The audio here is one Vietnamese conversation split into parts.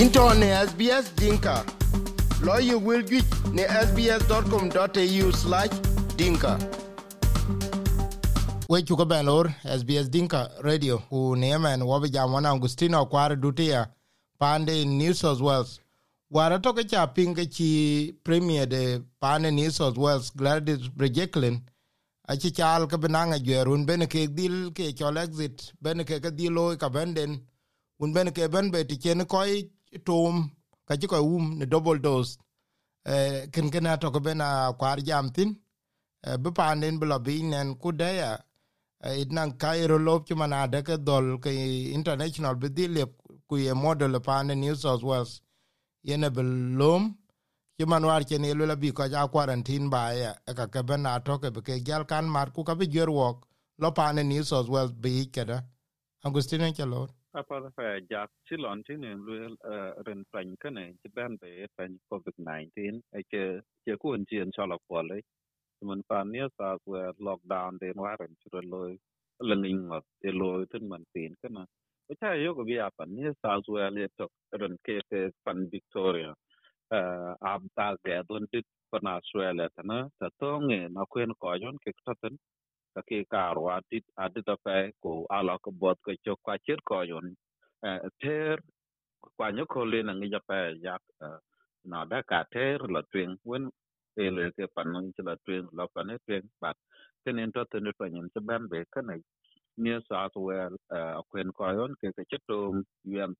into ne SBS Dinka. Lawyer will get ne sbs.com.au slash dinka. We chuka ben lor SBS Dinka Radio ku nemen wabi jam wana Agustino kware dutia, pande in New South Wales. Wara toke cha pinga chi premier de pande New South Wales, Gladys Berejiklian aci caal ke benang ajuer un bene ke dil ke chol exit, bene ke ke dil loy ka benden, un bene ke ben be ti chen koy tom ka ci koy um ne double dose. E ken ken ato ko bena kwar jam tin e be panden bla binen ku de ya it nan kairo lop ci mana de ke dol ke international be dile ku ye model panen new south wales. Yene be lom ci man war ke yelo la bi ko ja quarantine ba ya e ka ke bena to ke ke gal kan mar ku ka bi jerwok lo panen new south wales bi ikeda agustino chalo apa da fa jak silon tin en lu ren pan kane ti ban be pan covid 19 e ke ke ku en jien chala ko le man pan ne sa ku lockdown de wa ren chu lo le ning ngot e lo tin man tin kana ko cha yo ko bi apa ne sa ku le to ren ke ke pan victoria ab ta ge don dit pan australia tana ta to nge na kuen ko jon ke taten ka ke karo adit adit a pe ko ala ko bot ko chok ka chit ko yon eh, ter kwa nyo ko le na ngi ja pe yak eh, na da ka ter la twen wen e le ke pan ngi la twen la pan e twen bat ken en to ten to nyen che ban be ka na ni sa to we eh, a kwen ko yon ke ke chit to yem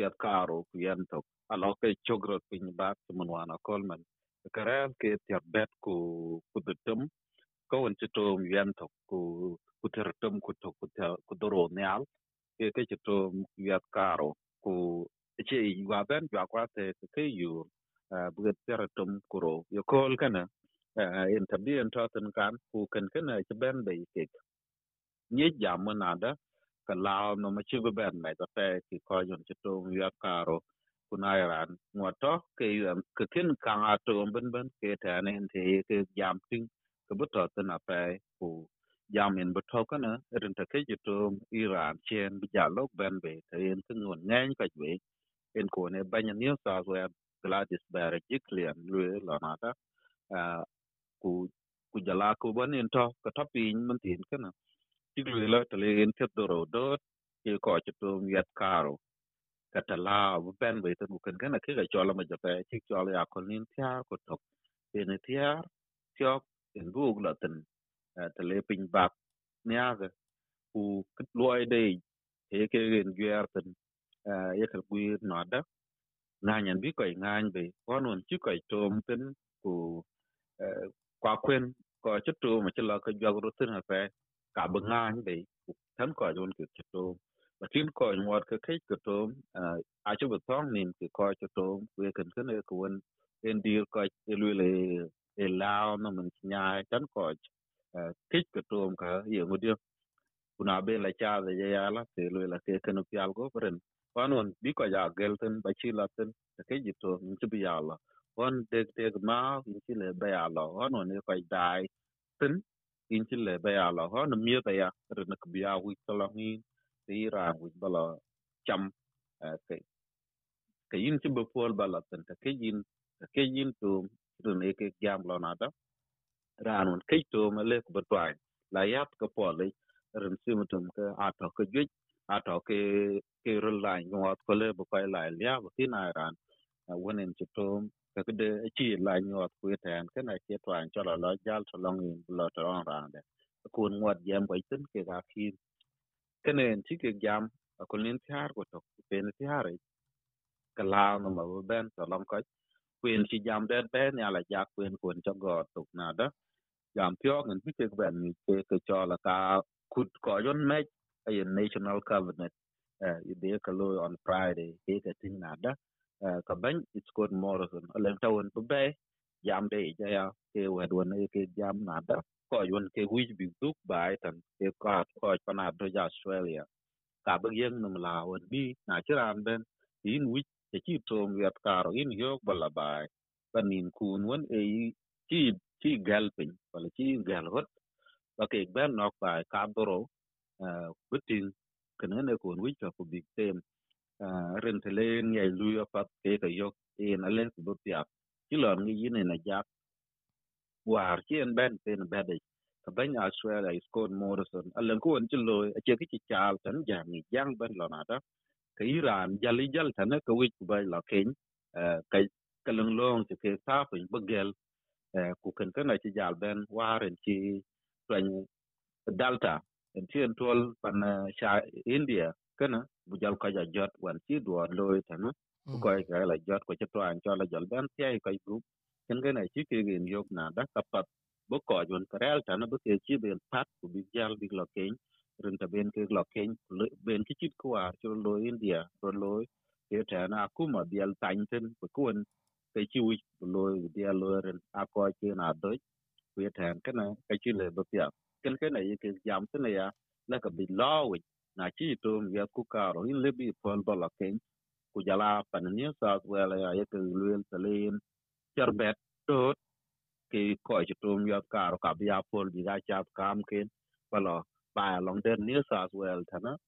yat karo yem to ala ke chogro pin bat mun wana kolman karel ke tiak bet ku ku dutum ko won ci to yam to ku ku ter tom ku to ku ter ku doro nyal ke ke ci to ya karo ku ci wa ben ya kwa te ke yu bu ter tom ku ro yo kol kana en tabi en to ten kan, ku kan kana che ben be ke ni jam na da, ka lao no ma ci ben me ta te ki ko yon che to ya karo. Ku na ran to, ke yu, ke kin kan ato ben ben, ke ta ne te ke jam ting ke buto tena pe ku jamin bu to kana rin ta ke jito iran chen bi jalo ben be te en tin ngon ngen ka be en ko ne banya ni sa so ya gladys bare jiklian lu la nata ku ku jala ku ban en to, ka to pin man tin kana ti lu la te le en te do ro do, ke ko jito yat karo ka ta la bu ben be te ku kan kana ke ga chola ma jape ti chola ya ko nin tia ko to en tia tiok en bu la ten ta le pin bak niaga ku kit loy de te ke gen gerten ye ka gwir noda nganyan bi koy ngany be konon ci koy tom ten ku kwa kwen ko chất to ma ci la ka jagro tin fe ka ba ngany be ku tan ko jon ke ci to lakin ko nyuat ka kai ka to a ci ba tong nin ke ko ci to we kan kan e ko won en dir ko e le le e lao no man nya tan ko kich ka tom ka ye ngudio kuna be la cha de ya la te le la ke kan pial go pren panon bi ko ja gelten ba chi la ten ke ji to min chi bi ya la on de de ma in chi le ba ya la on ne ko dai ten in chi le ba ya la on mi ba ya ren ka bi ya wi to la ni ti ra wi ba la cham ke ke yin chi bu pol ba la ten ke yin ke yin to dun eke ke jam lo nada ranun kai to ma le ko batwai la yap ko pole ren simutum ka ato ko juj ato ke ke rul la nyot ko le bu kai la ya bu tin ran wonen ci to ka de chi la nyot ku tan ka na ci twan cho la jal to long in lo to ran de kun ngot jam ko tin ke ga ki kenen chi ke jam ko nin tiar ko to pe ni tiar ka la no ma ben to long ko Quyền ci jam de ben ya la ja quyền kun cho go to na da jam pio ngin bi ke ben ni ke ke cho la ka kut ko yon me a national Covenant. uh, de ka lo on friday ke ke tin na da Cái ka ban it's good morrison alen tawon bu be jam de ja ya ke wed won ke jam na da ko yon ke wij bi duk bai tan ke ko ko pa na do ja australia. Ka ba yen num la won bi na chiran ben in which te chi tom yat karo in yok bala bai banin kun won e chi chi galpin wala chi gal hot ba ke ben nok ba ka boro eh, butin kana ne kun wi ka ku big tem eh, ren te le lu yo pat ke ka yok e en ale bu pya chi lon ngi yin na jak. War chi en ben pen bede ka ben australia kon morrison. Alen ko chi chilo a che ki chi chal tan jam ni jang ben lo na ka iran jali jal tan ka wi ku bai la ken ka ka leng long te ke sa pin bagel ku ken ka na chi jal ben waren chi twen delta en tien tol pan sha india kana bu jal ka ja jot wan chi duor loy tan ku ko ka la jot ko chi twan cho la jal ben ti ko gu ken ga na chi ke gen yok na da ka pat bu ko jon karel tan bu ke chi ben pat ku bi jal bi lo ken ren ta ben ke lo ken ben ki chit ko cho lo india ro lo ke ta na ku bial tan ten ku kun ke chi wi lo dia lo ren a ko chi na do ku ta kana ka chi le bu pya ken ke na ye ke jam tin ya la ka bi lo wi na chi to ya ku ka ro in le bi pol ba lo ken ku jala pan ni sa wa la ya ke luel talen charbet tot ke ko chi to ya ka ro ka bi ya pol bi ga cha kam ken ba long den New South well thana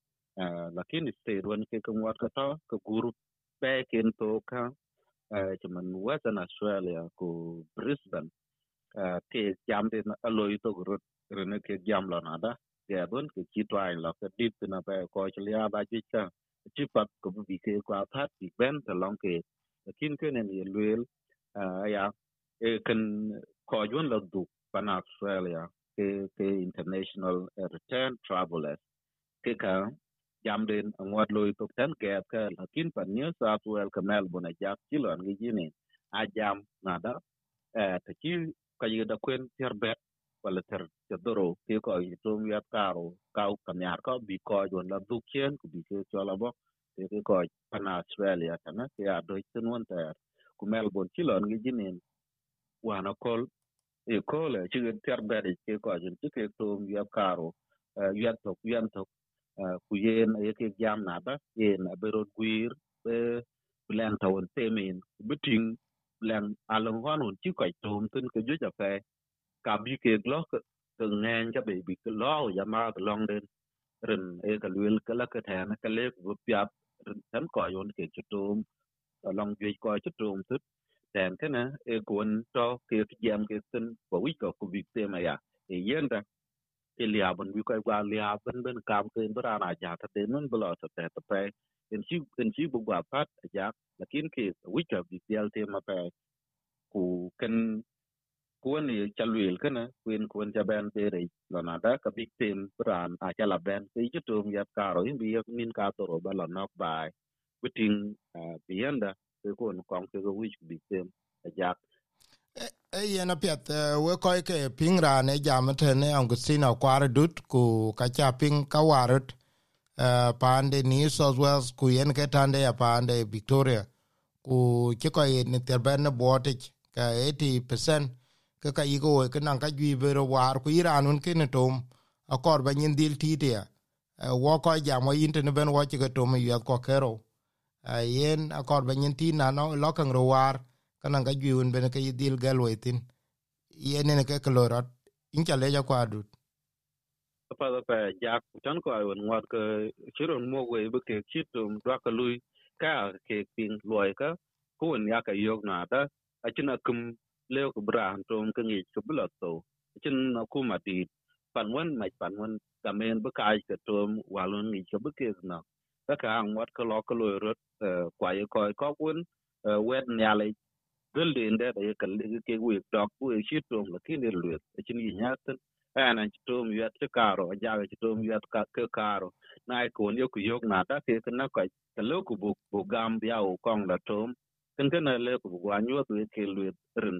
lakini state wan ke ko wat ka to guru pe kin to ka chaman western australia ko brisbane. Ke jam de aloi to guru rene ke jam la na da ya bon ke chi twai la ke dip na pe ko chlia ba chi cha chi pat ko bi ke kwa that bi ben ta long ke lakin ke ne ye luel ya e kan ko jun la du pan australia. Ke international return travelers. Ke ka jam den ngot loy to tan ke ka lakin pan new south wales ka melbourne ja chi lo ngi jini a jam na da. Eh ta chi ka yi da kwen ter bet wala ter te ke ko yi to mi karo kau kam yar ko bi ko jon la du chen ku bi ke cho la bo. Te ke ko pan australia tan ke a do tin won ter. Ku melbourne chi lo ngi jini wana kol e kole ci gen ter bede ke ko jin ci ke to ya karo yan to yan to ku yen ye ke jam na ba yen be ro guir be len to won temin biting len alon wan un ci ko to tin ke ju ja fe ka bi ke glo ke ngang ja be bi ke lo ya ma long den rin e ka luel ke la ke ta na ke le bu pyap ren tan ko yon ke ci to long ju ko ci to den kana e gon to ke jam ke cái ko wi ko ku bi te ma ya e yenda e lia bên wi ko gwa lia ben ben kam ke bra na ja ta te nun blo ta te ta pe en chi en chi bu gwa pat ja lakin ke wi ko bi tel te ma pe ku ken kuon ni chalwil kana kuin kuon ja ben te re lo na da ka big tem bran a cha la ben ke ju tum ya ka ro in bi min ka to ro ba lo nok bai biting bi ke kuon kong ke wi bi tem ja e yen apiet we koy ke ping rane jam tene Augustina kwar dut, ku ka cha ping ka warut pande New South Wales, ku yen ke tande ya pande Victoria. Ku ke ko ni terben botic ka 80% ke ka yigo ke nan ka jwi bero war, ku iranun ke ne tom, akor ba nyin dil titia wo ko jam wo yinte ne ben wo ke tom yu ko kero yen akor ba nyen tin na no lokang ro war kana ga jwiun ben ke yidil galwe tin yene ne ke klorat in incha leja kwa dut. Pa da pa jak tan ko ayun ngat ke chiron mo go be ke chitum dwa ka lui, ka ke pin loy ka, kun ya ka yog na da, a china kum leo ko bran tom ke ngi ko bla to. Chin na ku ma ti pan wan mai pan wan ka men be kai ka tom walun ngi ko be ke na ka ka ang wat ko lo ko lo rot kwa ye ko ko kun wet nya le dil de nda de ka le ke wi dok wi e shi tom la ne lu e chin yi nyatan ana to mi yat ka karo ja ga to mi yat ka ke karo na ko ne ku yok na ta ke na ka ta lo ku bu bu gam bia o kong la tom ken ken le ku bu wa nyu tu ke lu rin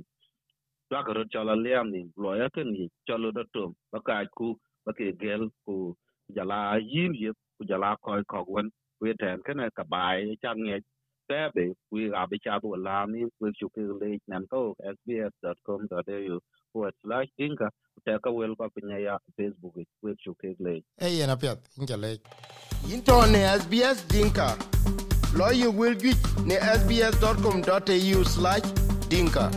ta ka ro cha la le am ni lo ya ken ni cha lo da tom ba ka ku ba ke gel ku jala yin ye ku jala ko ko wen. We ten ken ka bai cha nge. Te be we ga be cha bu la ni we chu ke le nan to sbs.com.au forward slash inga. Te ka wel pa pinya ya facebook we chu ke le. E yena pet inja le. Into ne sbs dinka. Lawyer will get ne sbs.com.au slash dinka.